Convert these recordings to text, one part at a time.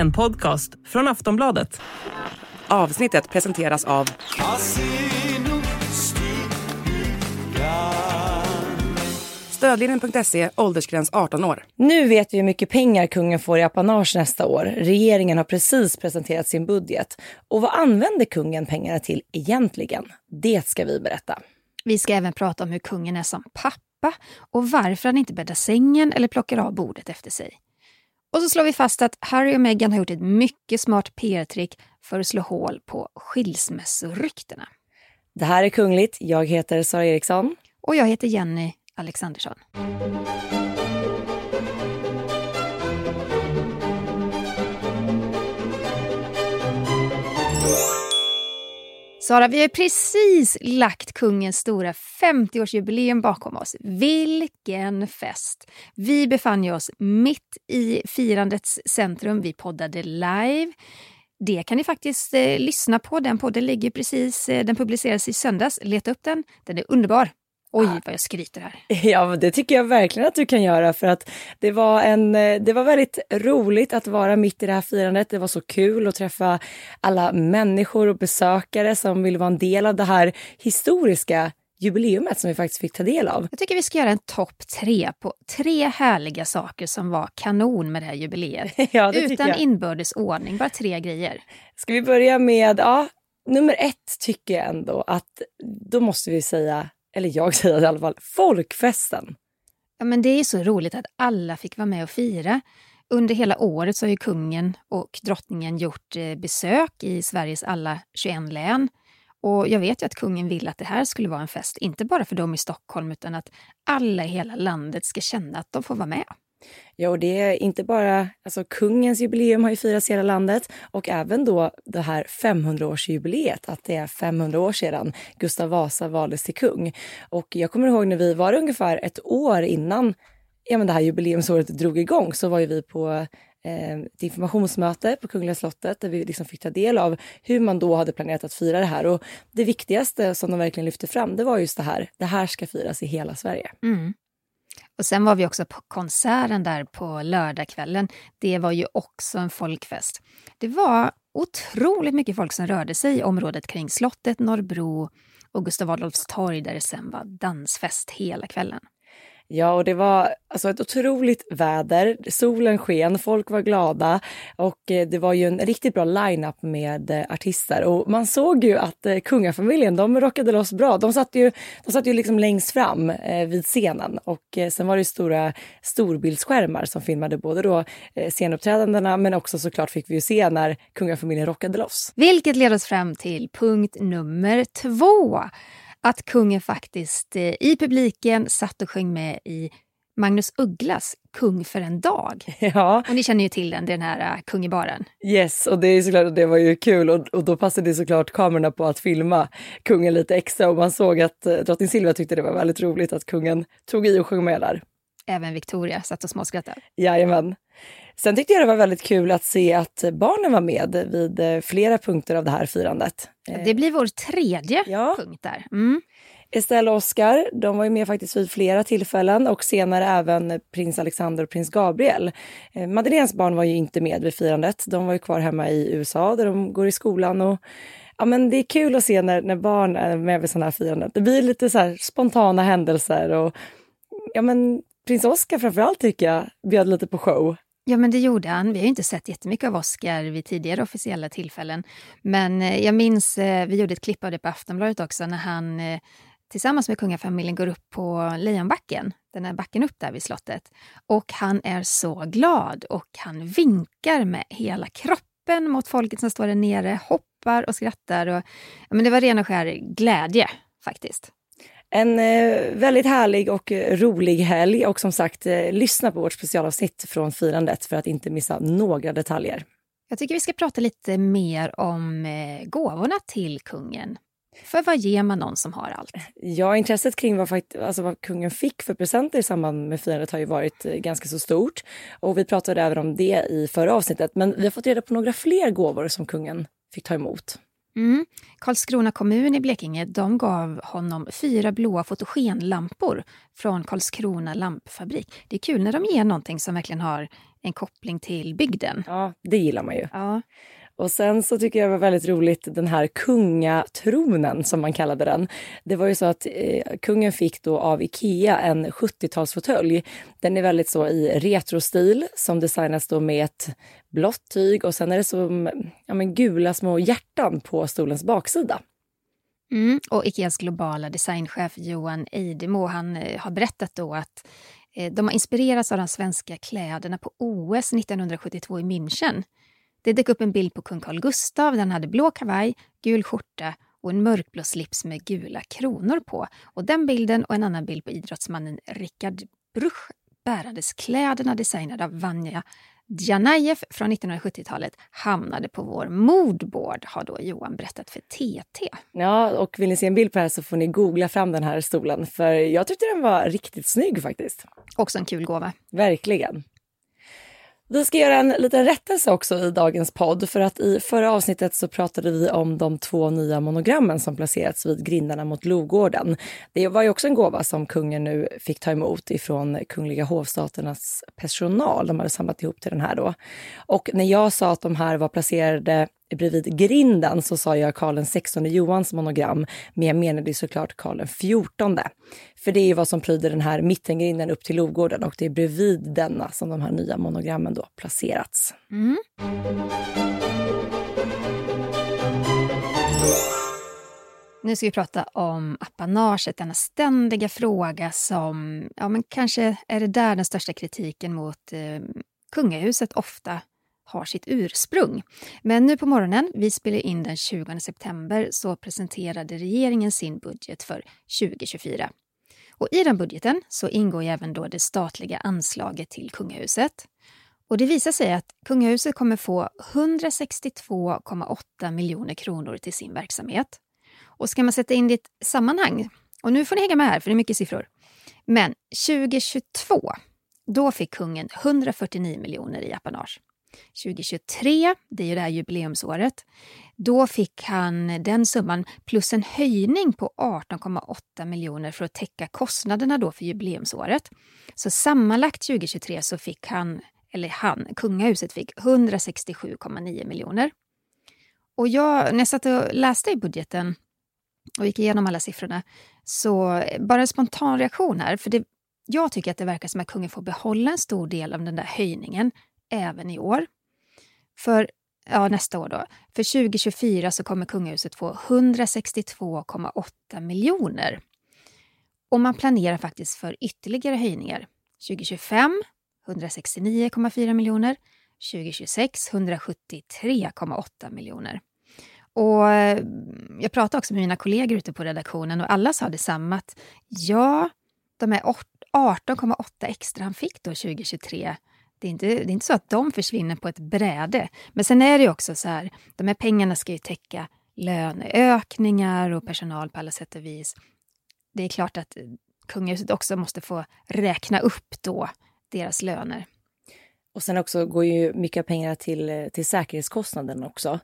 En podcast från Aftonbladet. Avsnittet presenteras av Stödlinjen.se, åldersgräns 18 år. Nu vet vi hur mycket pengar kungen får i apanage nästa år. Regeringen har precis presenterat sin budget. Och vad använder kungen pengarna till egentligen? Det ska vi berätta. Vi ska även prata om hur kungen är som pappa och varför han inte bäddar sängen eller plockar av bordet efter sig. Och så slår vi fast att Harry och Meghan har gjort ett mycket smart PR-trick för att slå hål på skilsmässoryktena. Det här är Kungligt. Jag heter Sara Eriksson. Och jag heter Jenny Alexandersson. Sara, vi har precis lagt kungens stora 50-årsjubileum bakom oss. Vilken fest! Vi befann ju oss mitt i firandets centrum. Vi poddade live. Det kan ni faktiskt eh, lyssna på. Den podden ligger precis, eh, den publicerades i söndags. Leta upp den. Den är underbar. Oj, vad jag skryter här. Ja, det tycker jag verkligen att du kan göra för att det var, en, eh, det var väldigt roligt att vara mitt i det här firandet. Det var så kul att träffa alla människor och besökare som vill vara en del av det här historiska jubileumet som vi faktiskt fick ta del av. Jag tycker vi ska göra en topp tre på tre härliga saker som var kanon med det här jubileet. Ja, det Utan inbördes ordning, bara tre grejer. Ska vi börja med, ja, nummer ett tycker jag ändå att då måste vi säga, eller jag säger i alla fall, folkfesten. Ja, men det är så roligt att alla fick vara med och fira. Under hela året så har ju kungen och drottningen gjort eh, besök i Sveriges alla 21 län. Och jag vet ju att kungen vill att det här skulle vara en fest, inte bara för dem i Stockholm, utan att alla i hela landet ska känna att de får vara med. Ja, och det är inte bara, alltså kungens jubileum har ju firats i hela landet och även då det här 500-årsjubileet, att det är 500 år sedan Gustav Vasa valdes till kung. Och jag kommer ihåg när vi var ungefär ett år innan ja, men det här jubileumsåret drog igång så var ju vi på eh, ett informationsmöte på Kungliga slottet där vi liksom fick ta del av hur man då hade planerat att fira det här. Och det viktigaste som de verkligen lyfte fram, det var just det här. Det här ska firas i hela Sverige. Mm. Och sen var vi också på konserten där på lördagskvällen. Det var ju också en folkfest. Det var otroligt mycket folk som rörde sig i området kring slottet, Norrbro och Gustav Adolfs torg där det sen var dansfest hela kvällen. Ja, och det var alltså ett otroligt väder. Solen sken, folk var glada och eh, det var ju en riktigt bra line-up med eh, artister. Och man såg ju att eh, kungafamiljen, de rockade loss bra. De satt ju, de satt ju liksom längst fram eh, vid scenen och eh, sen var det stora storbildsskärmar som filmade både då eh, scenuppträdandena men också såklart fick vi ju se när kungafamiljen rockade loss. Vilket leder oss fram till punkt nummer två. Att kungen faktiskt eh, i publiken satt och sjöng med i Magnus Ugglas Kung för en dag. Ja, Och ni känner ju till den, det är den här uh, Kung i baren. Yes, och det är såklart, det var ju kul och, och då passade såklart kamerorna på att filma kungen lite extra och man såg att eh, drottning Silvia tyckte det var väldigt roligt att kungen tog i och sjöng med där. Även Victoria satt och småskrattade. Jajamän. Sen tyckte jag det var väldigt kul att se att barnen var med vid eh, flera punkter av det här firandet. Eh, Det blir vår tredje Ja. punkt där. Mm. Estelle och Oscar, de var ju med faktiskt vid flera tillfällen och senare även prins Alexander och prins Gabriel. Eh, Madeleines barn var ju inte med vid firandet. De var ju kvar hemma i USA där de går i skolan och ja, men det är kul att se när, när barn är med vid sådana här firanden. Det blir lite så spontana händelser och ja, men prins Oscar framförallt tycker jag bjöd lite på show. Ja, men det gjorde han. Vi har ju inte sett jättemycket av Oscar vid tidigare officiella tillfällen. Men eh, jag minns, eh, vi gjorde ett klipp av det på Aftonbladet också, när han eh, tillsammans med kungafamiljen går upp på Lejonbacken, den här backen upp där vid slottet. Och han är så glad och han vinkar med hela kroppen mot folket som står där nere, hoppar och skrattar. Och, ja, men det var ren och skär glädje faktiskt. En eh, väldigt härlig och rolig helg och som sagt eh, lyssna på vårt specialavsnitt från firandet för att inte missa några detaljer. Jag tycker vi ska prata lite mer om eh, gåvorna till kungen. För vad ger man någon som har allt? Ja, intresset kring vad, alltså vad kungen fick för presenter i samband med firandet har ju varit ganska så stort. Och vi pratade även om det i förra avsnittet. Men vi har fått reda på några fler gåvor som kungen fick ta emot. Mm. Karlskrona kommun i Blekinge de gav honom fyra blåa fotogenlampor från Karlskrona lampfabrik. Det är kul när de ger någonting som verkligen har en koppling till bygden. Ja, det gillar man ju. Ja. Och sen så tycker jag det var väldigt roligt den här kungatronen som man kallade den. Det var ju så att eh, kungen fick då av Ikea en 70-talsfåtölj. Den är väldigt så i retrostil som designas då med ett blått tyg och sen är det som mm, ja, men gula små hjärtan på stolens baksida. Mm, och Ikeas globala designchef Johan Eidemo han eh, har berättat då att eh, de har inspirerats av de svenska kläderna på OS 1972 i München. Det dök upp en bild på kung Carl Gustaf. Den hade blå kavaj, gul skjorta och en mörkblå slips med gula kronor på. Och Den bilden och en annan bild på idrottsmannen Richard Bruch bärandes kläderna designade av Vanja Djanajev från 1970-talet hamnade på vår moodboard, har då Johan berättat för TT. Ja, och vill ni se en bild på det här så får ni googla fram den här stolen, för jag tyckte den var riktigt snygg faktiskt. Också en kul gåva. Verkligen. Vi ska göra en liten rättelse också i dagens podd för att i förra avsnittet så pratade vi om de två nya monogrammen som placerats vid grindarna mot Logården. Det var ju också en gåva som kungen nu fick ta emot ifrån Kungliga hovstaternas personal. De hade samlat ihop till den här då. Och när jag sa att de här var placerade bredvid grinden så sa jag Karl XVI Johans monogram, men jag menade såklart Karl XIV. För det är vad som pryder den här mittengrinden upp till Lovgården och det är bredvid denna som de här nya monogrammen då placerats. Mm. Nu ska vi prata om apanaget, denna ständiga fråga som, ja men kanske är det där den största kritiken mot eh, kungahuset ofta har sitt ursprung. Men nu på morgonen, vi spelar in den 20 september, så presenterade regeringen sin budget för 2024. Och I den budgeten så ingår även då det statliga anslaget till kungahuset. Och Det visar sig att kungahuset kommer få 162,8 miljoner kronor till sin verksamhet. Och ska man sätta in det i ett sammanhang, och nu får ni hänga med här för det är mycket siffror. Men 2022, då fick kungen 149 miljoner i apanage. 2023, det är ju det här jubileumsåret, då fick han den summan plus en höjning på 18,8 miljoner för att täcka kostnaderna då för jubileumsåret. Så sammanlagt 2023 så fick han, eller han, kungahuset fick 167,9 miljoner. Och jag, när jag satt och läste i budgeten och gick igenom alla siffrorna, så bara en spontan reaktion här, för det, jag tycker att det verkar som att kungen får behålla en stor del av den där höjningen även i år. För ja, nästa år då. För 2024 så kommer kungahuset få 162,8 miljoner. Och man planerar faktiskt för ytterligare höjningar. 2025 169,4 miljoner. 2026 173,8 miljoner. Och eh, jag pratade också med mina kollegor ute på redaktionen och alla sa detsamma att ja, de här 18,8 extra han fick då 2023 det är, inte, det är inte så att de försvinner på ett bräde. Men sen är det också så här, de här pengarna ska ju täcka löneökningar och personal på alla sätt och vis. Det är klart att kungahuset också måste få räkna upp då deras löner. Och sen också går ju mycket pengar till, eh, till säkerhetskostnaden också.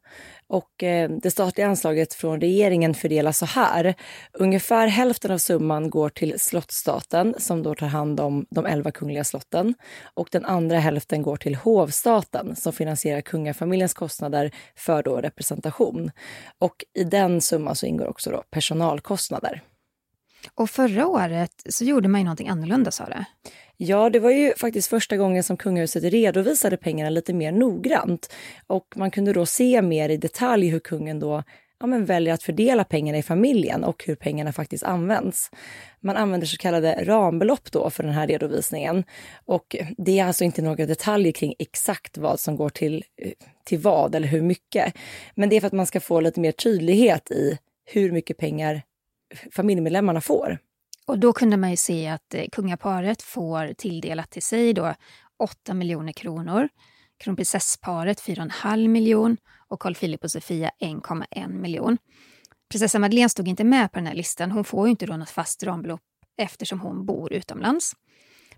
Och eh, det statliga anslaget från regeringen fördelas så här. Ungefär hälften av summan går till slottsstaten som då tar hand om de elva kungliga slotten. Och den andra hälften går till hovstaten som finansierar kungafamiljens kostnader för då representation. Och i den summan så ingår också då personalkostnader. Och förra året så gjorde man ju någonting annorlunda sa du? Ja, det var ju faktiskt första gången som kungahuset redovisade pengarna lite mer noggrant. Och man kunde då se mer i detalj hur kungen då ja, men väljer att fördela pengarna i familjen och hur pengarna faktiskt används. Man använder så kallade rambelopp då för den här redovisningen. Och det är alltså inte några detaljer kring exakt vad som går till, till vad eller hur mycket. Men det är för att man ska få lite mer tydlighet i hur mycket pengar familjemedlemmarna får. Och då kunde man ju se att eh, kungaparet får tilldelat till sig då 8 miljoner kronor, kronprinsessparet 4,5 miljon och Carl Philip och Sofia 1,1 miljon. Prinsessa Madeleine stod inte med på den här listan. Hon får ju inte då något fast rambelopp eftersom hon bor utomlands.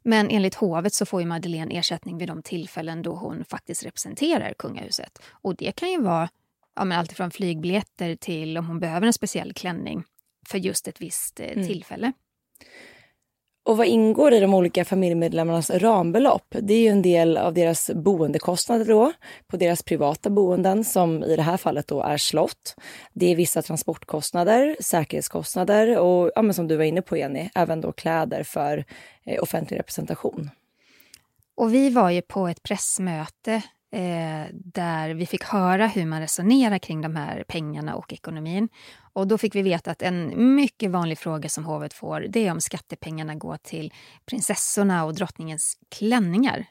Men enligt hovet så får ju Madeleine ersättning vid de tillfällen då hon faktiskt representerar kungahuset. Och det kan ju vara ja, men alltifrån flygbiljetter till om hon behöver en speciell klänning för just ett visst eh, mm. tillfälle. Och vad ingår i de olika familjemedlemmarnas rambelopp? Det är ju en del av deras boendekostnader då, på deras privata boenden som i det här fallet då är slott. Det är vissa transportkostnader, säkerhetskostnader och ja, men som du var inne på Jenny, även då kläder för eh, offentlig representation. Och vi var ju på ett pressmöte eh, där vi fick höra hur man resonerar kring de här pengarna och ekonomin. Och då fick vi veta att en mycket vanlig fråga som hovet får det är om skattepengarna går till prinsessorna och drottningens klänningar.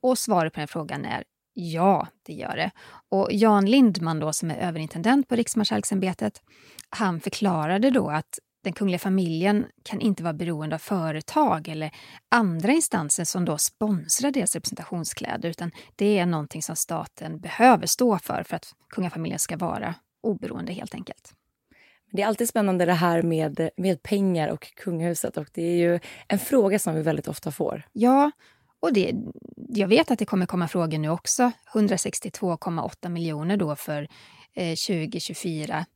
Och svaret på den frågan är ja, det gör det. Och Jan Lindman då, som är överintendent på Riksmarskalksämbetet, han förklarade då att den kungliga familjen kan inte vara beroende av företag eller andra instanser som då sponsrar deras representationskläder utan det är någonting som staten behöver stå för för att kungafamiljen ska vara oberoende helt enkelt. Det är alltid spännande det här med, med pengar och kungahuset och det är ju en fråga som vi väldigt ofta får. Ja, och det, jag vet att det kommer komma frågor nu också. 162,8 miljoner då för eh, 2024.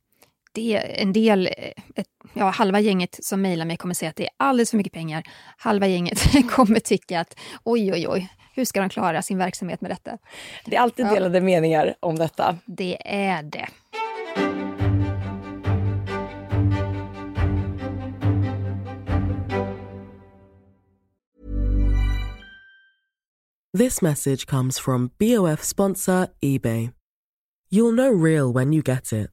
Det är en del, eh, ett, ja, halva gänget som mejlar mig kommer säga att det är alldeles för mycket pengar. Halva gänget kommer tycka att oj, oj, oj, hur ska de klara sin verksamhet med detta? Det är alltid delade ja. meningar om detta. Det är det. This message comes from BOF sponsor eBay. You'll know real when you get it.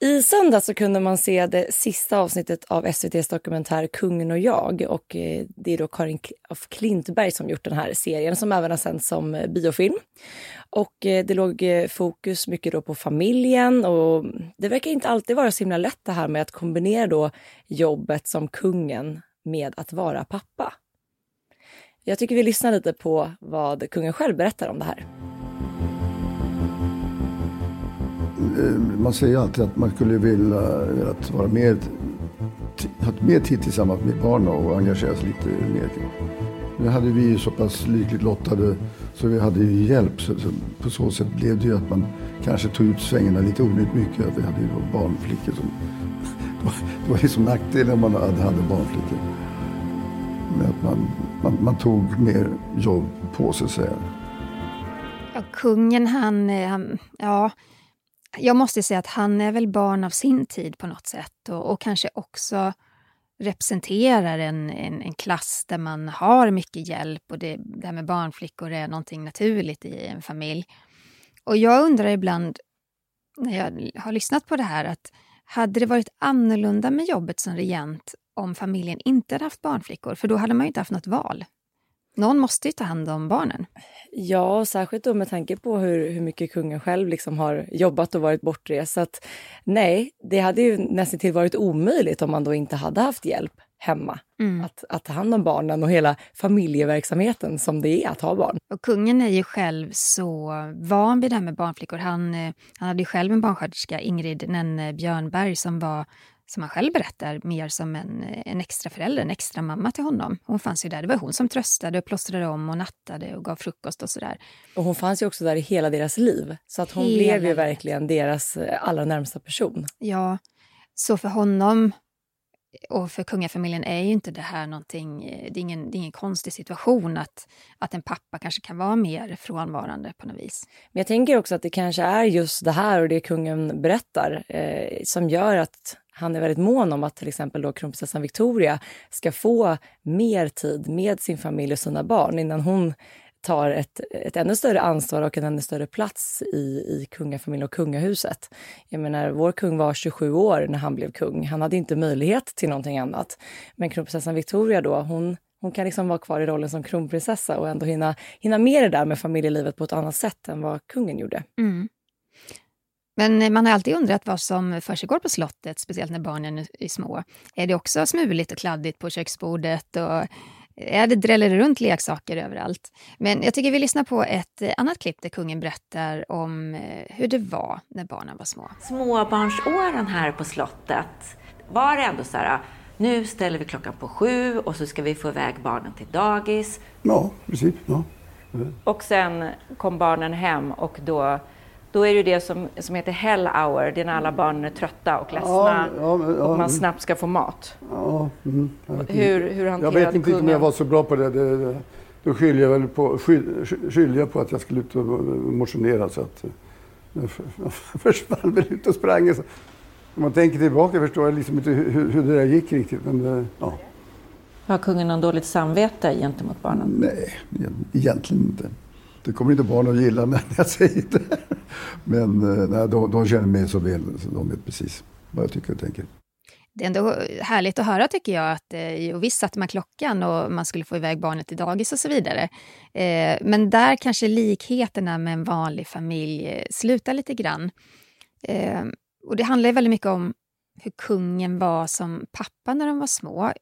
I söndag så kunde man se det sista avsnittet av SVTs dokumentär Kungen och jag. Och eh, det är då Karin af Klintberg som gjort den här serien som även har sänts som eh, biofilm. Och eh, det låg fokus mycket då på familjen och det verkar inte alltid vara så himla lätt det här med att kombinera då jobbet som kungen med att vara pappa. Jag tycker vi lyssnar lite på vad kungen själv berättar om det här. Eh, man säger alltid att man skulle vilja att vara mer, ha mer tid tillsammans med barnen och engagera sig lite mer. Nu hade vi ju så pass lyckligt lottade så vi hade ju hjälp. Så, så på så sätt blev det ju att man kanske tog ut svängarna lite onödigt mycket. Att vi hade ju barnflickor som... Det var, det var liksom nackdelen om man hade, hade barnflickor. Men att man, man, man tog mer jobb på sig, så att säga. Ja, kungen han, eh, han ja jag måste säga att han är väl barn av sin tid på något sätt och, och kanske också representerar en, en, en, klass där man har mycket hjälp och det, det här med barnflickor är någonting naturligt i en familj. Och jag undrar ibland när jag har lyssnat på det här att hade det varit annorlunda med jobbet som regent om familjen inte hade haft barnflickor? För då hade man ju inte haft något val. Någon måste ju ta hand om barnen. Ja, särskilt då med tanke på hur, hur mycket kungen själv liksom har jobbat och varit bortrest. Så att, nej, det hade ju nästan till varit omöjligt om man då inte hade haft hjälp hemma. Mm. Att, att ta hand om barnen och hela familjeverksamheten som det är att ha barn. Och kungen är ju själv så van vid det här med barnflickor. Han, eh, han hade ju själv en barnsköterska, Ingrid Nenne Björnberg, som var som han själv berättar, mer som en, en extra förälder, en extra mamma till honom. Hon fanns ju där. Det var hon som tröstade och plåstrade om och nattade och gav frukost och sådär. Och hon fanns ju också där i hela deras liv. Så att hon hela blev ju verkligen deras eh, allra närmsta person. Ja, så för honom och för kungafamiljen är ju inte det här någonting, eh, det är ingen, det är ingen konstig situation att, att en pappa kanske kan vara mer frånvarande på något vis. Men jag tänker också att det kanske är just det här och det kungen berättar eh, som gör att han är väldigt mån om att till exempel då kronprinsessan Victoria ska få mer tid med sin familj och sina barn innan hon tar ett, ett ännu större ansvar och en ännu större plats i, i kungafamiljen och kungahuset. Jag menar, vår kung var 27 år när han blev kung. Han hade inte möjlighet till någonting annat. Men kronprinsessan Victoria då, hon hon kan liksom vara kvar i rollen som kronprinsessa och ändå hinna, hinna med det där med familjelivet på ett annat sätt än vad kungen gjorde. Mm. Men man har alltid undrat vad som försiggår på slottet, speciellt när barnen är små. Är det också smuligt och kladdigt på köksbordet? Och är det dräller runt leksaker överallt? Men jag tycker vi lyssnar på ett annat klipp där kungen berättar om eh, hur det var när barnen var små. Småbarnsåren här på slottet var det ändå så här, nu ställer vi klockan på sju och så ska vi få iväg barnen till dagis. Ja, precis. Ja. Och sen kom barnen hem och då då är det det som, som heter hell hour, det är när alla barnen är trötta och ledsna Ja, ja, och man mm. snabbt ska få mat. Ja, mm, jag vet inte. Hur, hur Jag hanterade vet inte kungen? om jag var så bra på det. det, det då skyller jag väl på, skyll, skyller jag på att jag skulle ut och motionera så att eh, jag jag försvann väl ut och sprang. Om man tänker tillbaka förstår jag liksom inte hur, hur det där gick riktigt. Men, eh, ja. Har kungen någon dåligt samvete gentemot barnen? Nej, egent- egentligen inte. Det kommer inte barnen att gilla när jag säger det. Men eh, nej, de, de känner mig så väl så de vet precis vad jag tycker och tänker. Det är ändå härligt att höra tycker jag att eh, och visst satte man klockan och man skulle få iväg barnet till dagis och så vidare. Eh, men där kanske likheterna med en vanlig familj eh, slutar lite grann. Eh, och det handlar ju väldigt mycket om hur kungen var som pappa när de var små.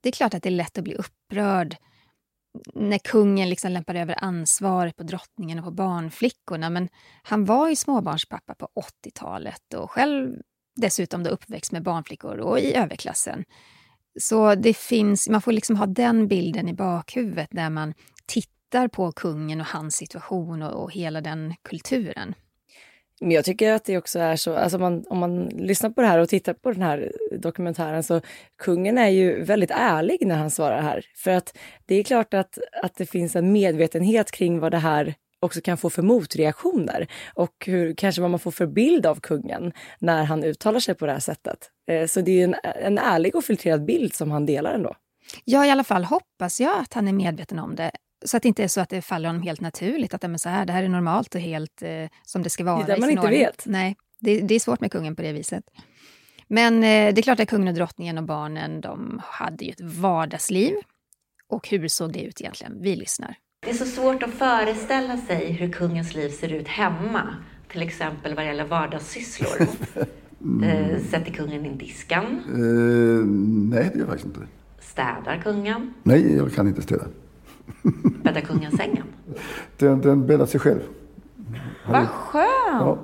Det är klart att det är lätt att bli upprörd när kungen liksom lämpade över ansvaret på drottningen och på barnflickorna. Men han var ju småbarnspappa på 80-talet och själv dessutom då uppväxt med barnflickor och i överklassen. Så det finns, man får liksom ha den bilden i bakhuvudet när man tittar på kungen och hans situation och, och hela den kulturen. Men jag tycker att det också är så, alltså man, om man lyssnar på det här och tittar på den här dokumentären så kungen är ju väldigt ärlig när han svarar här. För att det är klart att, att det finns en medvetenhet kring vad det här också kan få för motreaktioner och hur, kanske vad man får för bild av kungen när han uttalar sig på det här sättet. Eh, så det är en, en ärlig och filtrerad bild som han delar ändå. Ja, i alla fall hoppas jag att han är medveten om det. Så att det inte är så att det faller honom helt naturligt, att det, men så här, det här är normalt och helt eh, som det ska vara. Det är där i man inte ordning. vet. Nej, det, det är svårt med kungen på det viset. Men eh, det är klart att kungen och drottningen och barnen, de hade ju ett vardagsliv. Och hur såg det ut egentligen? Vi lyssnar. Det är så svårt att föreställa sig hur kungens liv ser ut hemma. Till exempel vad gäller vardagssysslor. Eh, sätter kungen in diskan? Eh, nej, det gör jag faktiskt inte. Städar kungen? Nej, jag kan inte städa. Bäddar kungen sängen? Den, den bäddar sig själv. Vad skönt! Ja,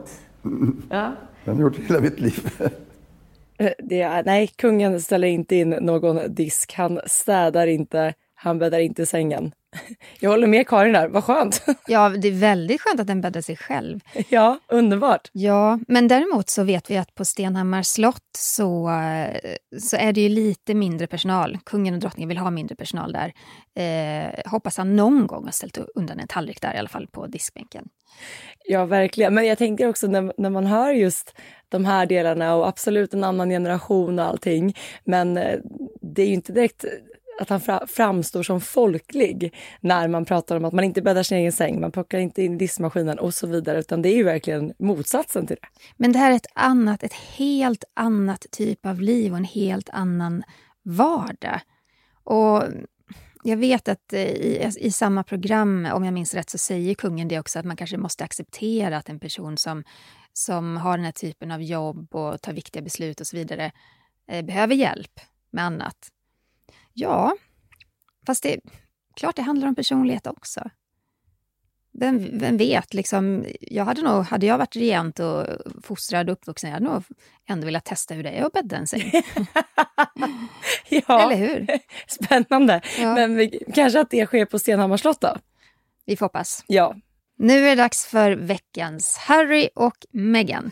Ja. den har gjort hela mitt liv. Eh, Det är, nej, kungen ställer inte in någon disk. Han städar inte. Han bäddar inte sängen. Jag håller med Karin där. Vad skönt! Ja, det är väldigt skönt att den bäddar sig själv. Ja, underbart. Ja, men däremot så vet vi att på Stenhammars slott så, så är det ju lite mindre personal. Kungen och drottningen vill ha mindre personal där. Eh, hoppas han någon gång har ställt undan en tallrik där i alla fall på diskbänken. Ja, verkligen. Men jag tänker också när, när man hör just de här delarna och absolut en annan generation och allting. Men eh, det är ju inte direkt att han fra, framstår som folklig när man pratar om att man inte bäddar sin egen säng, man plockar inte in diskmaskinen och så vidare, utan det är ju verkligen motsatsen till det. Men det här är ett annat, ett helt annat typ av liv och en helt annan vardag. Och jag vet att eh, i, i samma program, om jag minns rätt, så säger kungen det också att man kanske måste acceptera att en person som, som har den här typen av jobb och tar viktiga beslut och så vidare eh, behöver hjälp med annat. Ja, fast det klart det handlar om personlighet också. Vem, vem vet, liksom, jag hade, nog, hade jag varit regent och fostrad och uppvuxen, jag hade nog ändå velat testa hur det är att bädda en säng. Ja, Eller hur? spännande. Ja. Men vi, kanske att det sker på Stenhammars slott då? Vi får hoppas. Ja. Nu är det dags för veckans Harry och Meghan.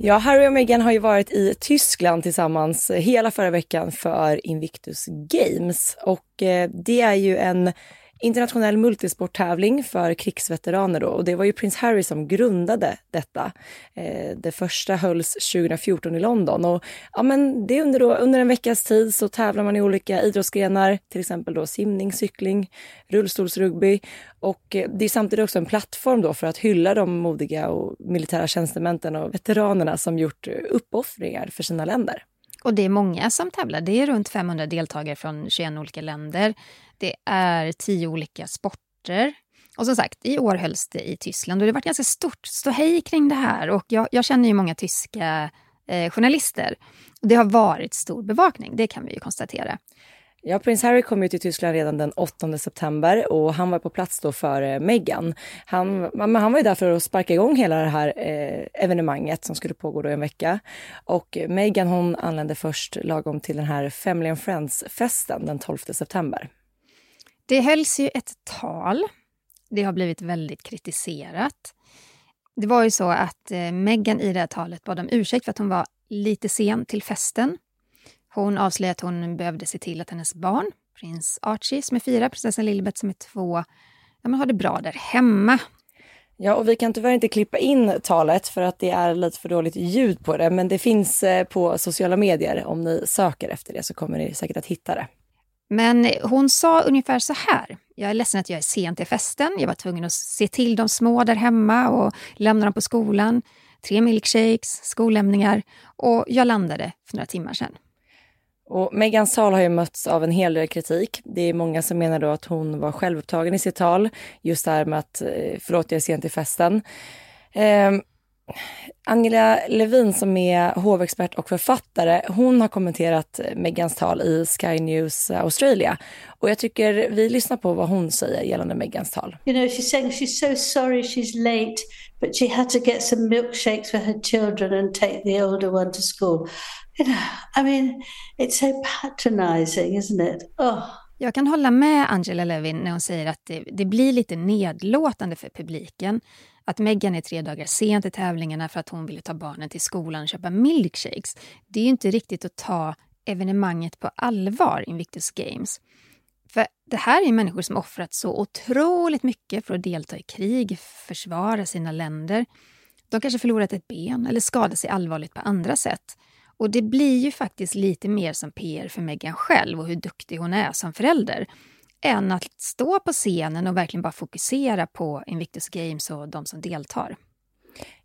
Ja, Harry och Meghan har ju varit i Tyskland tillsammans hela förra veckan för Invictus Games. Och eh, det är ju en internationell multisporttävling för krigsveteraner då, och det var ju prins Harry som grundade detta. Eh, det första hölls 2014 i London och ja, men det under, då, under en veckas tid så tävlar man i olika idrottsgrenar, till exempel då simning, cykling, rullstolsrugby och eh, det är samtidigt också en plattform då för att hylla de modiga och militära tjänstemännen och veteranerna som gjort uppoffringar för sina länder. Och det är många som tävlar. Det är runt 500 deltagare från 21 olika länder. Det är tio olika sporter. Och som sagt, i år hölls det i Tyskland och det varit ganska stort ståhej kring det här. Och jag, jag känner ju många tyska eh, journalister. Det har varit stor bevakning, det kan vi ju konstatera. Ja, prins Harry kom ju till Tyskland redan den 8 september och han var på plats då för eh, Meghan. Han, han var ju där för att sparka igång hela det här eh, evenemanget som skulle pågå då en vecka. Och Meghan hon anlände först lagom till den här Family and Friends-festen den 12 september. Det hölls ju ett tal. Det har blivit väldigt kritiserat. Det var ju så att eh, Meghan i det här talet bad om ursäkt för att hon var lite sen till festen. Hon avslöjade att hon behövde se till att hennes barn, prins Archie som är fyra, prinsessan Lilibet som är två, ja, men har det bra där hemma. Ja, och vi kan tyvärr inte klippa in talet för att det är lite för dåligt ljud på det, men det finns eh, på sociala medier. Om ni söker efter det så kommer ni säkert att hitta det. Men hon sa ungefär så här. Jag är ledsen att jag är sen till festen. Jag var tvungen att se till de små där hemma och lämna dem på skolan. Tre milkshakes, skollämningar och jag landade för några timmar sedan. Och Megan tal har ju mötts av en hel del kritik. Det är många som menar då att hon var självupptagen i sitt tal. Just det här med att eh, förlåt, jag är sen till festen. Eh, Angela Levin som är hovexpert och författare, hon har kommenterat Megans tal i Sky News Australia. Och jag tycker vi lyssnar på vad hon säger gällande Megans tal. You know, she's saying she's so sorry she's late, but she had to get some milkshakes for her children and take the older one to school. You know, I mean, it's so patronizing, isn't it? Oh. Jag kan hålla med Angela Levin när hon säger att det, det blir lite nedlåtande för publiken att Meghan är tre dagar sen till tävlingarna för att hon ville ta barnen till skolan och köpa milkshakes. Det är ju inte riktigt att ta evenemanget på allvar, Invictus Games. För det här är människor som offrat så otroligt mycket för att delta i krig, försvara sina länder. De kanske förlorat ett ben eller skadat sig allvarligt på andra sätt. Och det blir ju faktiskt lite mer som PR för Meghan själv och hur duktig hon är som förälder än att stå på scenen och verkligen bara fokusera på Invictus Games och de som deltar.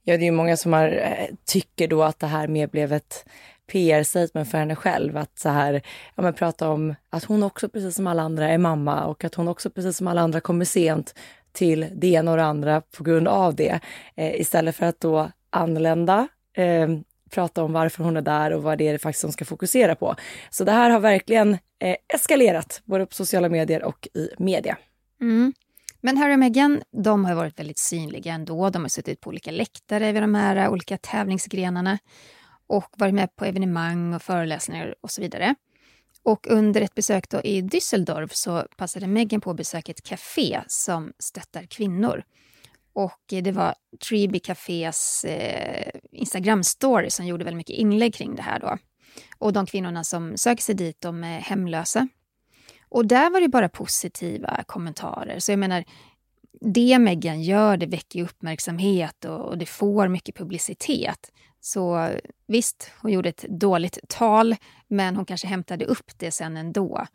Ja, det är många som har, eh, tycker då att det här mer blev ett PR-statement för henne själv. Att så här, ja, men prata om att hon också precis som alla andra är mamma och att hon också precis som alla andra kommer sent till det ena och det andra på grund av det. Eh, istället för att då anlända, eh, prata om varför hon är där och vad det är faktiskt hon ska fokusera på. Så det här har verkligen eh, eskalerat, både på sociala medier och i media. Mm. Men Harry och Meghan, de har varit väldigt synliga ändå. De har suttit på olika läktare vid de här olika tävlingsgrenarna och varit med på evenemang och föreläsningar och så vidare. Och under ett besök då i Düsseldorf så passade Meghan på att besöka ett café som stöttar kvinnor. Och det var Treeby Cafés eh, Instagram-story som gjorde väldigt mycket inlägg kring det här. Då. Och de kvinnorna som söker sig dit, de är hemlösa. Och där var det bara positiva kommentarer. Så jag menar, det Megan gör, det väcker uppmärksamhet och, och det får mycket publicitet. Så visst, hon gjorde ett dåligt tal, men hon kanske hämtade upp det sen ändå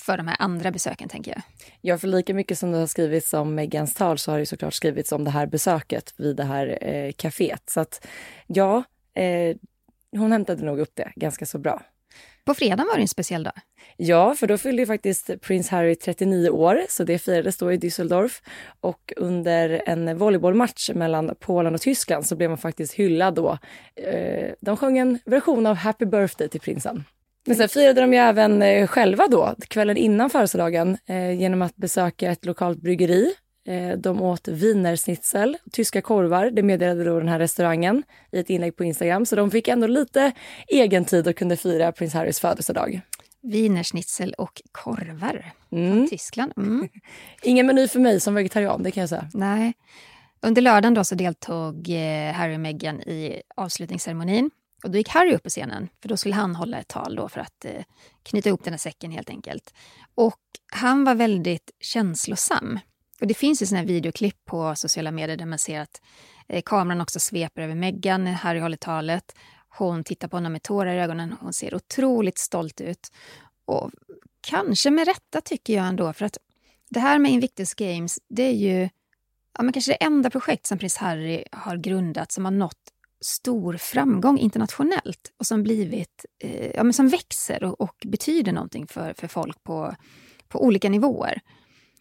för de här andra besöken, tänker jag. Ja, för lika mycket som det har skrivits om Megans tal så har det såklart skrivits om det här besöket vid det här eh, kaféet. Så att ja, eh, hon hämtade nog upp det ganska så bra. På fredag var det en speciell dag. Ja, för då fyllde ju faktiskt prins Harry 39 år, så det firades då i Düsseldorf. Och under en volleybollmatch mellan Polen och Tyskland så blev man faktiskt hyllad då. Eh, de sjöng en version av Happy birthday till prinsen. Men sen firade de ju även eh, själva då, kvällen innan födelsedagen, eh, genom att besöka ett lokalt bryggeri. Eh, de åt wienersnitzel, tyska korvar, det meddelade då den här restaurangen i ett inlägg på Instagram. Så de fick ändå lite egen tid och kunde fira prins Harrys födelsedag. Wienersnitzel och korvar mm. från Tyskland. Mm. Ingen meny för mig som vegetarian, det kan jag säga. Nej. Under lördagen då så deltog Harry och Meghan i avslutningsceremonin och då gick Harry upp på scenen, för då skulle han hålla ett tal då för att eh, knyta ihop den här säcken helt enkelt. Och han var väldigt känslosam. Och det finns ju såna här videoklipp på sociala medier där man ser att eh, kameran också sveper över Meghan när Harry håller talet. Hon tittar på honom med tårar i ögonen. Hon ser otroligt stolt ut. Och kanske med rätta tycker jag ändå, för att det här med Invictus Games, det är ju ja, men kanske det enda projekt som prins Harry har grundat som har nått stor framgång internationellt och som blivit, eh, ja, men som växer och, och, betyder någonting för, för folk på, på olika nivåer.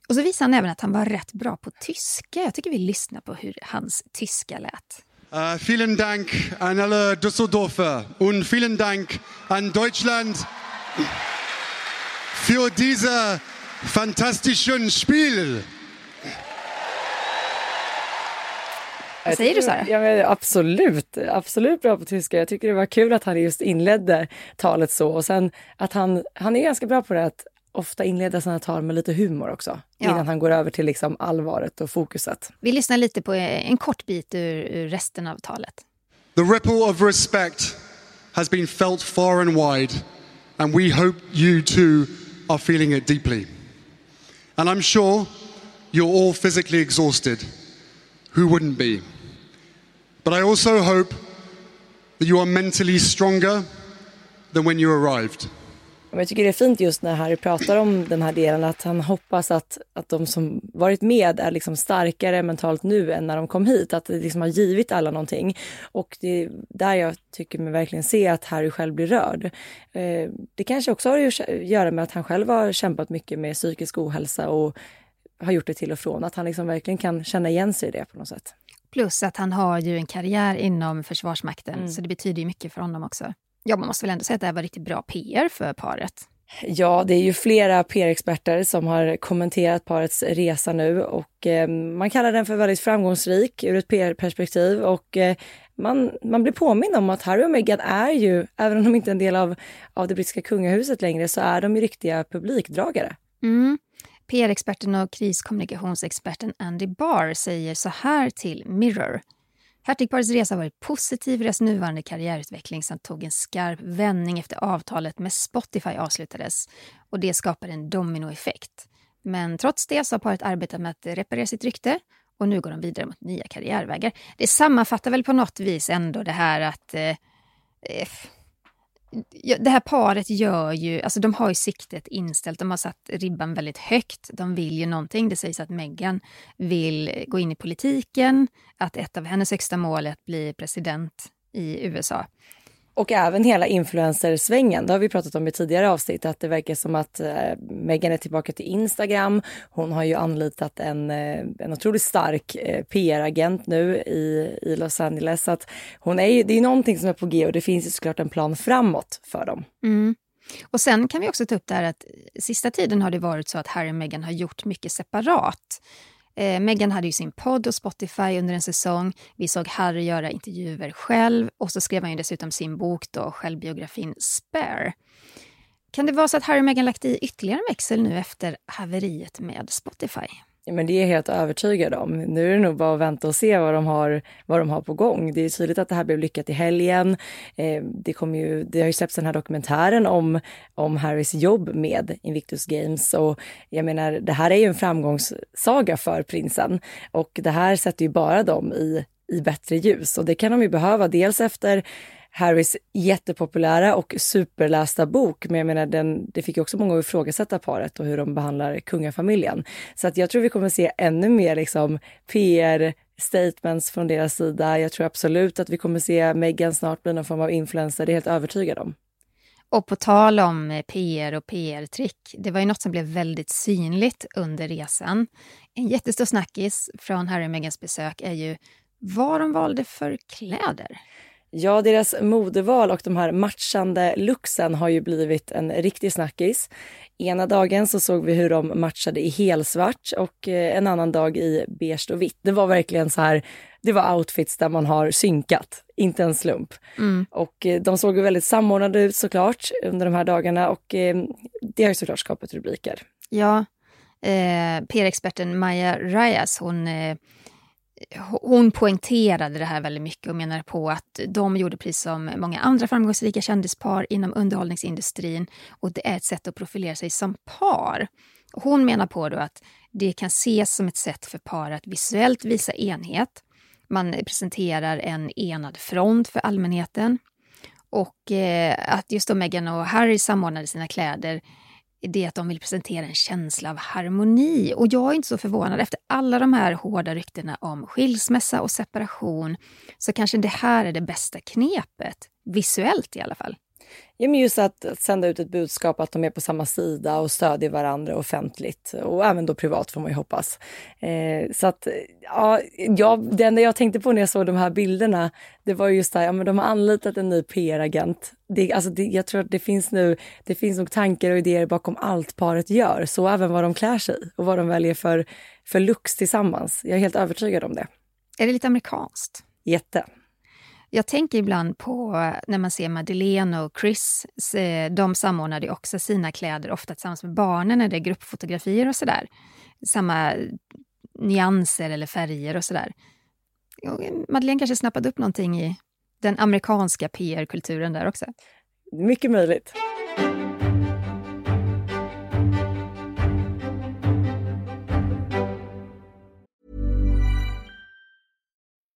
Och så visar han även att han var rätt bra på tyska. Jag tycker vi lyssnar på hur hans tyska lät. Uh, vielen Dank an alle Düsseldorfer und vielen Dank an Deutschland für diese fantastischen Spiel. Vad säger du Sara? Ja, absolut, absolut bra på tyska. Jag tycker det var kul att han just inledde talet så och sen att han, han är ganska bra på det att ofta inleda sina tal med lite humor också. Ja. Innan han går över till liksom allvaret och fokuset. Vi lyssnar lite på en kort bit ur, ur resten av talet. The ripple of respect has been felt far and wide and we hope you too are feeling it deeply. And I'm sure you're all physically exhausted. Who wouldn't be? But I also hope that you are mentally stronger than when you arrived. Jag tycker det är fint just när Harry pratar om den här delen, att han hoppas att, att de som varit med är liksom starkare mentalt nu än när de kom hit, att det liksom har givit alla någonting. Och det är där jag tycker mig verkligen se att Harry själv blir rörd. Eh, det kanske också har att göra med att han själv har kämpat mycket med psykisk ohälsa och har gjort det till och från, att han liksom verkligen kan känna igen sig i det på något sätt. Plus att han har ju en karriär inom Försvarsmakten, mm. så det betyder ju mycket för honom också. Ja, man måste väl ändå säga att det här var riktigt bra PR för paret. Ja, det är ju flera PR-experter som har kommenterat parets resa nu och eh, man kallar den för väldigt framgångsrik ur ett PR-perspektiv och eh, man, man blir påmind om att Harry och Meghan är ju, även om de inte är en del av, av det brittiska kungahuset längre, så är de ju riktiga publikdragare. Mm. PR-experten och kriskommunikationsexperten Andy Barr säger så här till Mirror. Hertigparets resa har varit positiv i deras nuvarande karriärutveckling som tog en skarp vändning efter avtalet med Spotify avslutades och det skapade en dominoeffekt. Men trots det så har paret arbetat med att reparera sitt rykte och nu går de vidare mot nya karriärvägar. Det sammanfattar väl på något vis ändå det här att eh, eh det här paret gör ju, alltså de har ju siktet inställt, de har satt ribban väldigt högt, de vill ju någonting. Det sägs att Meghan vill gå in i politiken, att ett av hennes högsta mål är att bli president i USA. Och även hela influencersvängen. Det har vi pratat om i tidigare avsnitt att det verkar som att eh, Megan är tillbaka till Instagram. Hon har ju anlitat en, eh, en otroligt stark eh, PR-agent nu i, i Los Angeles. Så att hon är ju, det är någonting som är på G och det finns ju såklart en plan framåt för dem. Mm. Och sen kan vi också ta upp det här att sista tiden har det varit så att Harry och Meghan har gjort mycket separat. Eh, Meghan hade ju sin podd och Spotify under en säsong. Vi såg Harry göra intervjuer själv och så skrev han ju dessutom sin bok då, självbiografin Spare. Kan det vara så att Harry och Meghan lagt i ytterligare en växel nu efter haveriet med Spotify? Ja, men det är jag helt övertygad om. Nu är det nog bara att vänta och se vad de har, vad de har på gång. Det är tydligt att det här blev lyckat i helgen. Eh, det, kom ju, det har ju släppts den här dokumentären om, om Harrys jobb med Invictus Games. Och jag menar, det här är ju en framgångssaga för prinsen. Och det här sätter ju bara dem i, i bättre ljus. Och det kan de ju behöva, dels efter Harrys jättepopulära och superlästa bok. Men jag menar, den, det fick också många att ifrågasätta paret och hur de behandlar kungafamiljen. Så att jag tror vi kommer se ännu mer liksom PR statements från deras sida. Jag tror absolut att vi kommer se Meghan snart bli någon form av influencer, det är jag helt övertygad om. Och på tal om eh, PR och PR-trick, det var ju något som blev väldigt synligt under resan. En jättestor snackis från Harry och Meghans besök är ju vad de valde för kläder. Ja, deras modeval och de här matchande looksen har ju blivit en riktig snackis. Ena dagen så såg vi hur de matchade i helsvart och eh, en annan dag i beige och vitt. Det var verkligen så här, det var outfits där man har synkat, inte en slump. Mm. Och eh, de såg väldigt samordnade ut såklart under de här dagarna och eh, det har ju såklart skapat rubriker. Ja, eh, PR-experten Maja Reyes, hon hon poängterade det här väldigt mycket och menade på att de gjorde precis som många andra framgångsrika kändispar inom underhållningsindustrin och det är ett sätt att profilera sig som par. Hon menar på då att det kan ses som ett sätt för par att visuellt visa enhet. Man presenterar en enad front för allmänheten. Och eh, att just då Meghan och Harry samordnade sina kläder det att de vill presentera en känsla av harmoni. Och jag är inte så förvånad. Efter alla de här hårda ryktena om skilsmässa och separation så kanske det här är det bästa knepet, visuellt i alla fall. Ja, men just att, sända ut ett budskap att de är på samma sida och stödjer varandra offentligt och även då privat får man ju hoppas. Eh, så att, ja, jag, det enda jag tänkte på när jag såg de här bilderna, det var just det här, ja men de har anlitat en ny PR-agent. Det, alltså det, jag tror att det finns nu, det finns nog tankar och idéer bakom allt paret gör, så även vad de klär sig och vad de väljer för, för looks tillsammans. Jag är helt övertygad om det. Är det lite amerikanskt? Jätte. Jag tänker ibland på eh, när man ser Madeleine och Chris. Eh, de samordnade också sina kläder ofta tillsammans med barnen när det är gruppfotografier och sådär. Samma eh, nyanser eller färger och sådär. Madeleine kanske snappade upp någonting i den amerikanska PR-kulturen där också. Mycket möjligt.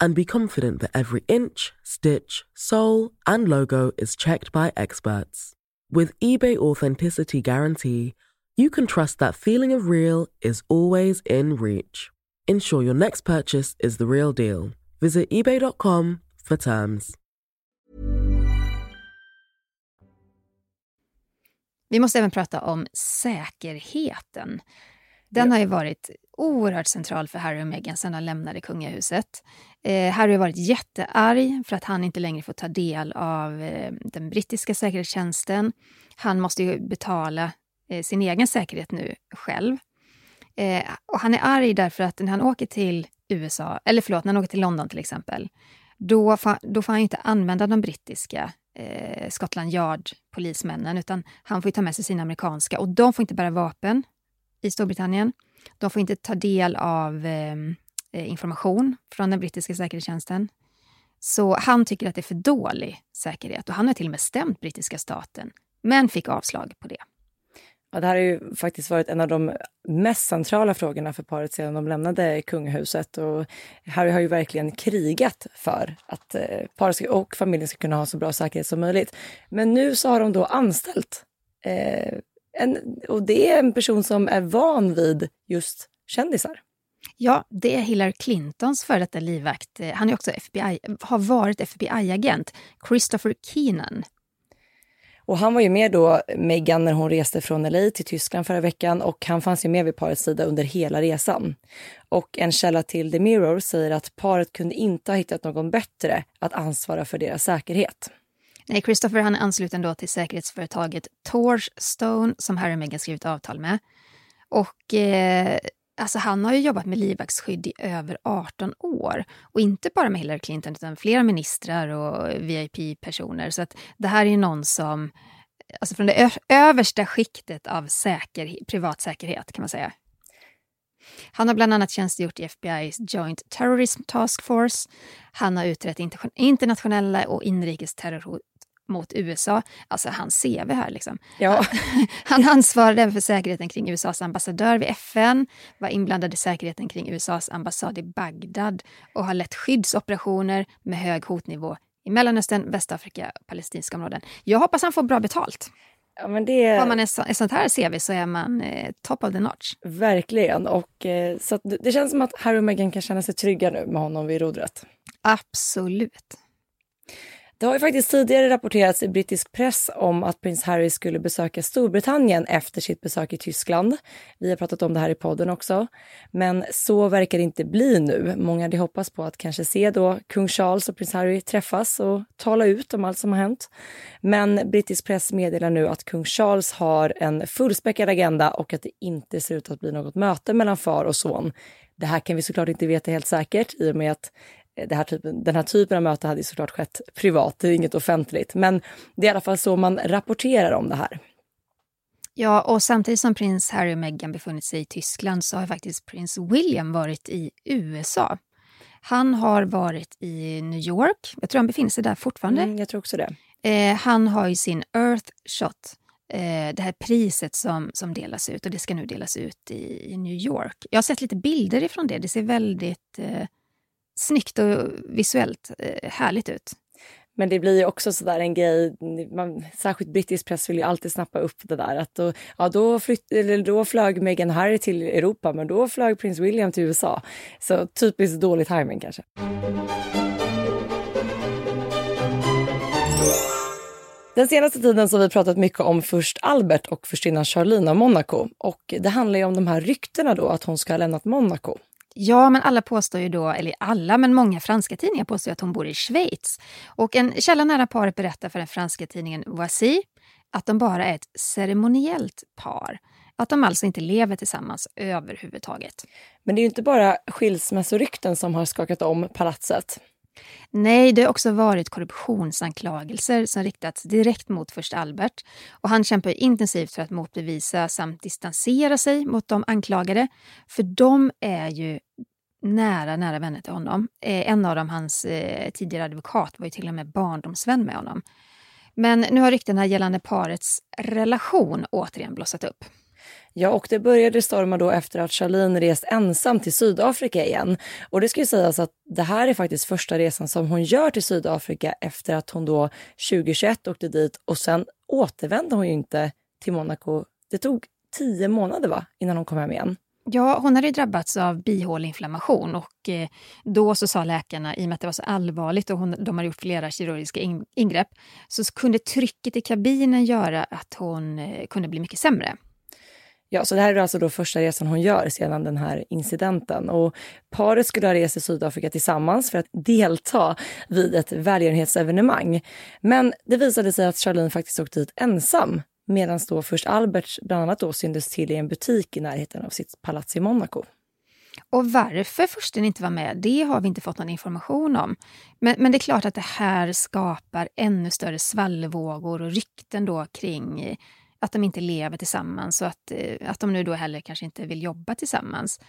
and be confident that every inch, stitch, sole, and logo is checked by experts. With eBay Authenticity Guarantee, you can trust that feeling of real is always in reach. Ensure your next purchase is the real deal. Visit eBay.com for terms. Vi måste även prata om säkerheten. Den ja. har ju varit oerhört central för Harry och Meghan sedan de lämnade kungahuset. Eh, Harry har varit jättearg för att han inte längre får ta del av eh, den brittiska säkerhetstjänsten. Han måste ju betala eh, sin egen säkerhet nu själv. Eh, och han är arg därför att när han åker till USA, eller förlåt, när han åker till London till exempel, då, fa, då får han inte använda de brittiska eh, Scotland Yard-polismännen, utan han får ta med sig sina amerikanska. Och de får inte bära vapen i Storbritannien. De får inte ta del av ehm, eh, information från den brittiska säkerhetstjänsten. Så han tycker att det är för dålig säkerhet och han har till och med stämt brittiska staten, men fick avslag på det. Ja, det här har ju faktiskt varit en av de mest centrala frågorna för paret sedan de lämnade kungahuset. Och Harry har ju verkligen krigat för att eh, paret och familjen ska kunna ha så bra säkerhet som möjligt. Men nu så har de då anställt eh, en, och det är en person som är van vid just kändisar. Ja, det är Hillary Clintons före detta livvakt. Han är också FBI, har varit FBI-agent, Christopher Keenan. Och han var ju med då, Meghan, när hon reste från LA till Tyskland förra veckan och han fanns ju med vid parets sida under hela resan. Och en källa till The Mirror säger att paret kunde inte ha hittat någon bättre att ansvara för deras säkerhet. Nej, Christopher han är ansluten då till säkerhetsföretaget Torchstone som Harry och Meghan skrivit avtal med. Och eh, alltså han har ju jobbat med livvaktsskydd i över 18 år. Och inte bara med Hillary Clinton utan flera ministrar och VIP-personer. Så att det här är ju någon som, alltså från det översta skiktet av säker, privat säkerhet kan man säga. Han har bland annat tjänstgjort i FBI's Joint Terrorism Task Force. Han har utrett internationella och inrikes terrorhot mot USA. Alltså hans CV här liksom. Ja. Han ansvarade även för säkerheten kring USAs ambassadör vid FN, var inblandad i säkerheten kring USAs ambassad i Bagdad och har lett skyddsoperationer med hög hotnivå i Mellanöstern, Västafrika och palestinska områden. Jag hoppas han får bra betalt. Ja, men det... Har man ett, sånt här CV så är man eh, top of the notch. Verkligen. Och, eh, så det känns som att Harry och Meghan kan känna sig trygga nu med honom vid rodret. Absolut. Det har ju faktiskt tidigare rapporterats i brittisk press om att prins Harry skulle besöka Storbritannien efter sitt besök i Tyskland. Vi har pratat om det här i podden också. Men så verkar det inte bli nu. Många hade hoppats på att kanske se då kung Charles och prins Harry träffas och tala ut om allt som har hänt. Men brittisk press meddelar nu att kung Charles har en fullspäckad agenda och att det inte ser ut att bli något möte mellan far och son. Det här kan vi såklart inte veta helt säkert i och med att här typen, den här typen av möte hade såklart skett privat, det är inget offentligt. Men det är i alla fall så man rapporterar om det här. Ja, och samtidigt som prins Harry och Meghan befunnit sig i Tyskland så har faktiskt prins William varit i USA. Han har varit i New York. Jag tror han befinner sig där fortfarande. Mm, jag tror också det. Eh, han har ju sin Earth Shot, eh, det här priset som, som delas ut och det ska nu delas ut i, i New York. Jag har sett lite bilder ifrån det. Det ser väldigt eh, snyggt och visuellt eh, härligt ut. Men det blir ju också sådär en grej, man, särskilt brittisk press vill ju alltid snappa upp det där att då, ja, då, flytt, eller då flög Meghan Harry till Europa men då flög prins William till USA. Så typiskt dålig timing kanske. Den senaste tiden så har vi pratat mycket om först Albert och förstinnan Charlene av Monaco. Och det handlar ju om de här ryktena då att hon ska ha lämnat Monaco. Ja, men alla påstår ju då, eller alla, men många franska tidningar påstår att hon bor i Schweiz. Och en källa nära paret berättar för den franska tidningen Voici att de bara är ett ceremoniellt par. Att de alltså inte lever tillsammans överhuvudtaget. Men det är ju inte bara skilsmässorykten som har skakat om palatset. Nej, det har också varit korruptionsanklagelser som riktats direkt mot först Albert. Och han kämpar intensivt för att motbevisa samt distansera sig mot de anklagade. För de är ju nära, nära vänner till honom. Eh, en av dem, hans eh, tidigare advokat, var ju till och med barndomsvän med honom. Men nu har ryktena gällande parets relation återigen blossat upp. Ja, och det började storma då efter att Charlene rest ensam till Sydafrika igen. Och det ska ju sägas att det här är faktiskt första resan som hon gör till Sydafrika efter att hon då 2021 åkte dit och sen återvände hon ju inte till Monaco. Det tog tio månader va, innan hon kom hem igen. Ja, hon hade drabbats av bihåleinflammation och eh, då så sa läkarna, i och med att det var så allvarligt och hon, de hade gjort flera kirurgiska ingrepp, så kunde trycket i kabinen göra att hon eh, kunde bli mycket sämre. Ja, så det här är alltså då första resan hon gör sedan den här incidenten. Och paret skulle ha rest till Sydafrika tillsammans för att delta vid ett välgörenhetsevenemang. Men det visade sig att Charlene faktiskt åkte dit ensam medan då först Albert bland annat då syntes till i en butik i närheten av sitt palats i Monaco. Och varför fursten inte var med, det har vi inte fått någon information om. Men, men det är klart att det här skapar ännu större svallvågor och rykten då kring att de inte lever tillsammans och att, eh, att de nu då heller kanske inte vill jobba tillsammans.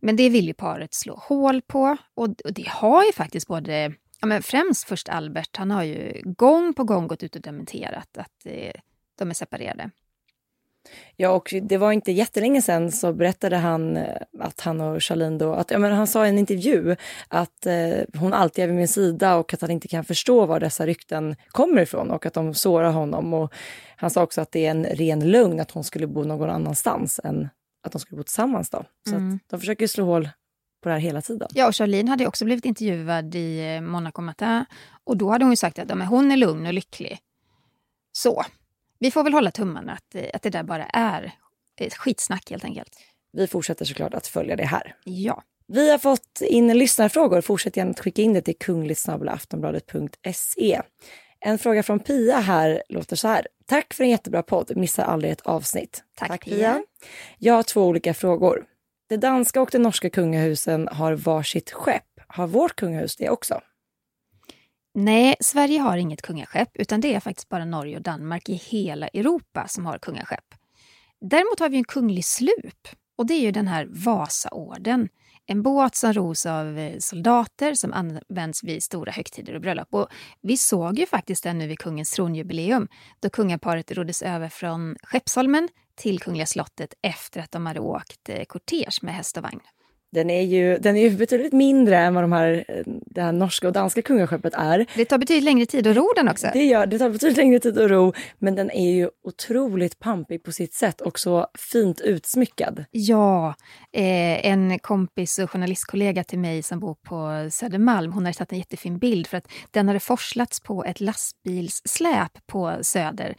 Men det vill ju paret slå hål på och, och det har ju faktiskt både, ja men främst först Albert, han har ju gång på gång gått ut och dementerat att eh, de är separerade. Ja, och det var inte jättelänge sedan så berättade han eh, att han och Charlene då, att, ja, men han sa i en intervju att eh, hon alltid är vid min sida och att han inte kan förstå var dessa rykten kommer ifrån och att de sårar honom. Och han sa också att det är en ren lögn att hon skulle bo någon annanstans än att de skulle bo tillsammans. Då. Så mm. de försöker slå hål på det här hela tiden. Ja, och Charlene hade också blivit intervjuad i eh, Monaco Matin och då hade hon sagt att ja, hon är lugn och lycklig. Så, vi får väl hålla tummarna att, eh, att det där bara är ett skitsnack helt enkelt. Vi fortsätter såklart att följa det här. Ja. Vi har fått in lyssnarfrågor. Fortsätt gärna att skicka in det till kungligtsnabelaftonbladet.se. En fråga från Pia här låter så här. Tack för en jättebra podd. Missar aldrig ett avsnitt. Tack, Tack Pia. Pia. Jag har två olika frågor. Det danska och det norska kungahusen har varsitt skepp. Har vårt kungahus det också? Nej, Sverige har inget kungaskepp utan det är faktiskt bara Norge och Danmark i hela Europa som har kungaskepp. Däremot har vi en kunglig slup och det är ju den här Vasaorden. En båt som ros av eh, soldater som används vid stora högtider och bröllop. Och vi såg ju faktiskt den nu vid kungens tronjubileum då kungaparet roddes över från Skeppsholmen till Kungliga slottet efter att de hade åkt eh, kortege med häst och vagn. Den är ju, den är ju betydligt mindre än vad de här, eh, det här norska och danska kungaskeppet är. Det tar betydligt längre tid att ro den också. Det gör det, tar betydligt längre tid att ro, men den är ju otroligt pampig på sitt sätt och så fint utsmyckad. Ja, eh, en kompis och journalistkollega till mig som bor på Södermalm, hon hade tagit en jättefin bild för att den hade forslats på ett lastbilssläp på Söder.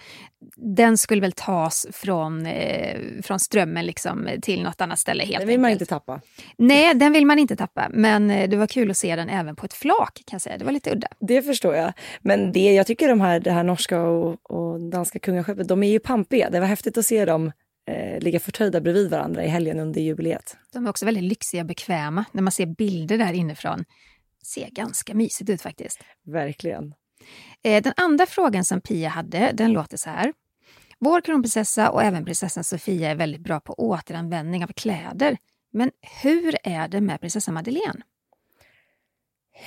Den skulle väl tas från, eh, från Strömmen liksom till något annat ställe helt Den vill man enkelt. inte tappa. Nej, den vill man inte tappa. Men eh, det var kul att se den även på ett flak kan jag säga. Det var lite udda. Det förstår jag. Men det, jag tycker de här, det här norska och, och danska kungaskeppet, de är ju pampiga. Det var häftigt att se dem eh, ligga förtöjda bredvid varandra i helgen under jubileet. De är också väldigt lyxiga och bekväma. När man ser bilder där inifrån. Ser ganska mysigt ut faktiskt. Verkligen. Eh, Den andra frågan som Pia hade, den låter så här. Vår kronprinsessa och även prinsessan Sofia är väldigt bra på återanvändning av kläder. Men hur är det med prinsessa Madeleine?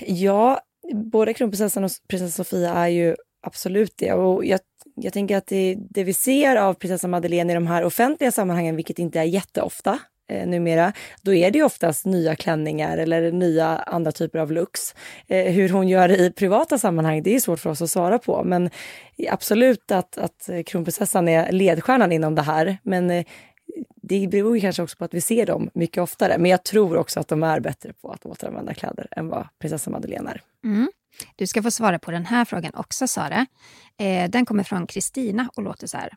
Ja, både kronprinsessan och prinsessa Sofia är ju absolut det. Och jag, jag tänker att det, det vi ser av prinsessa Madeleine i de här offentliga sammanhangen, vilket inte är jätteofta eh, numera, då är det ju oftast nya klänningar eller nya andra typer av looks. Eh, hur hon gör det i privata sammanhang, det är svårt för oss att svara på. Men absolut att, att kronprinsessan är ledstjärnan inom det här. Men eh, det beror ju kanske också på att vi ser dem mycket oftare. Men jag tror också att de är bättre på att återanvända kläder än vad prinsessa Madeleine är. Mm. Du ska få svara på den här frågan också, Sara. Eh, den kommer från Kristina och låter så här.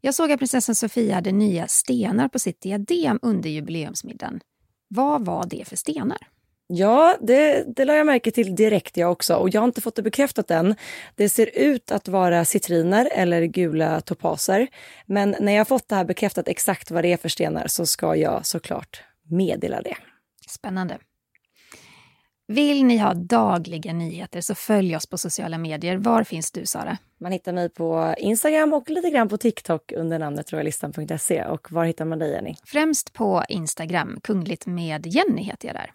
Jag såg att prinsessan Sofia hade nya stenar på sitt diadem under jubileumsmiddagen. Vad var det för stenar? Ja, det, det la jag märke till direkt jag också och jag har inte fått det bekräftat än. Det ser ut att vara citriner eller gula topaser. Men när jag har fått det här bekräftat exakt vad det är för stenar så ska jag såklart meddela det. Spännande. Vill ni ha dagliga nyheter så följ oss på sociala medier. Var finns du, Sara? Man hittar mig på Instagram och lite grann på TikTok under namnet royalistan.se. Och var hittar man dig, Jenny? Främst på Instagram. Kungligt med Jenny heter jag där.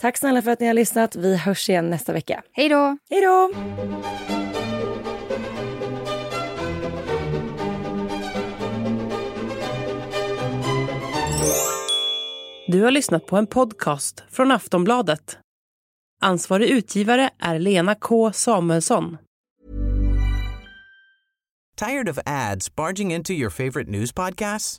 Tack snälla för att ni har lyssnat. Vi hörs igen nästa vecka. Hej då! Hej då! Du har lyssnat på en podcast från Aftonbladet. Ansvarig utgivare är Lena K Samuelsson. Tired of ads barging into your favorite news podcasts?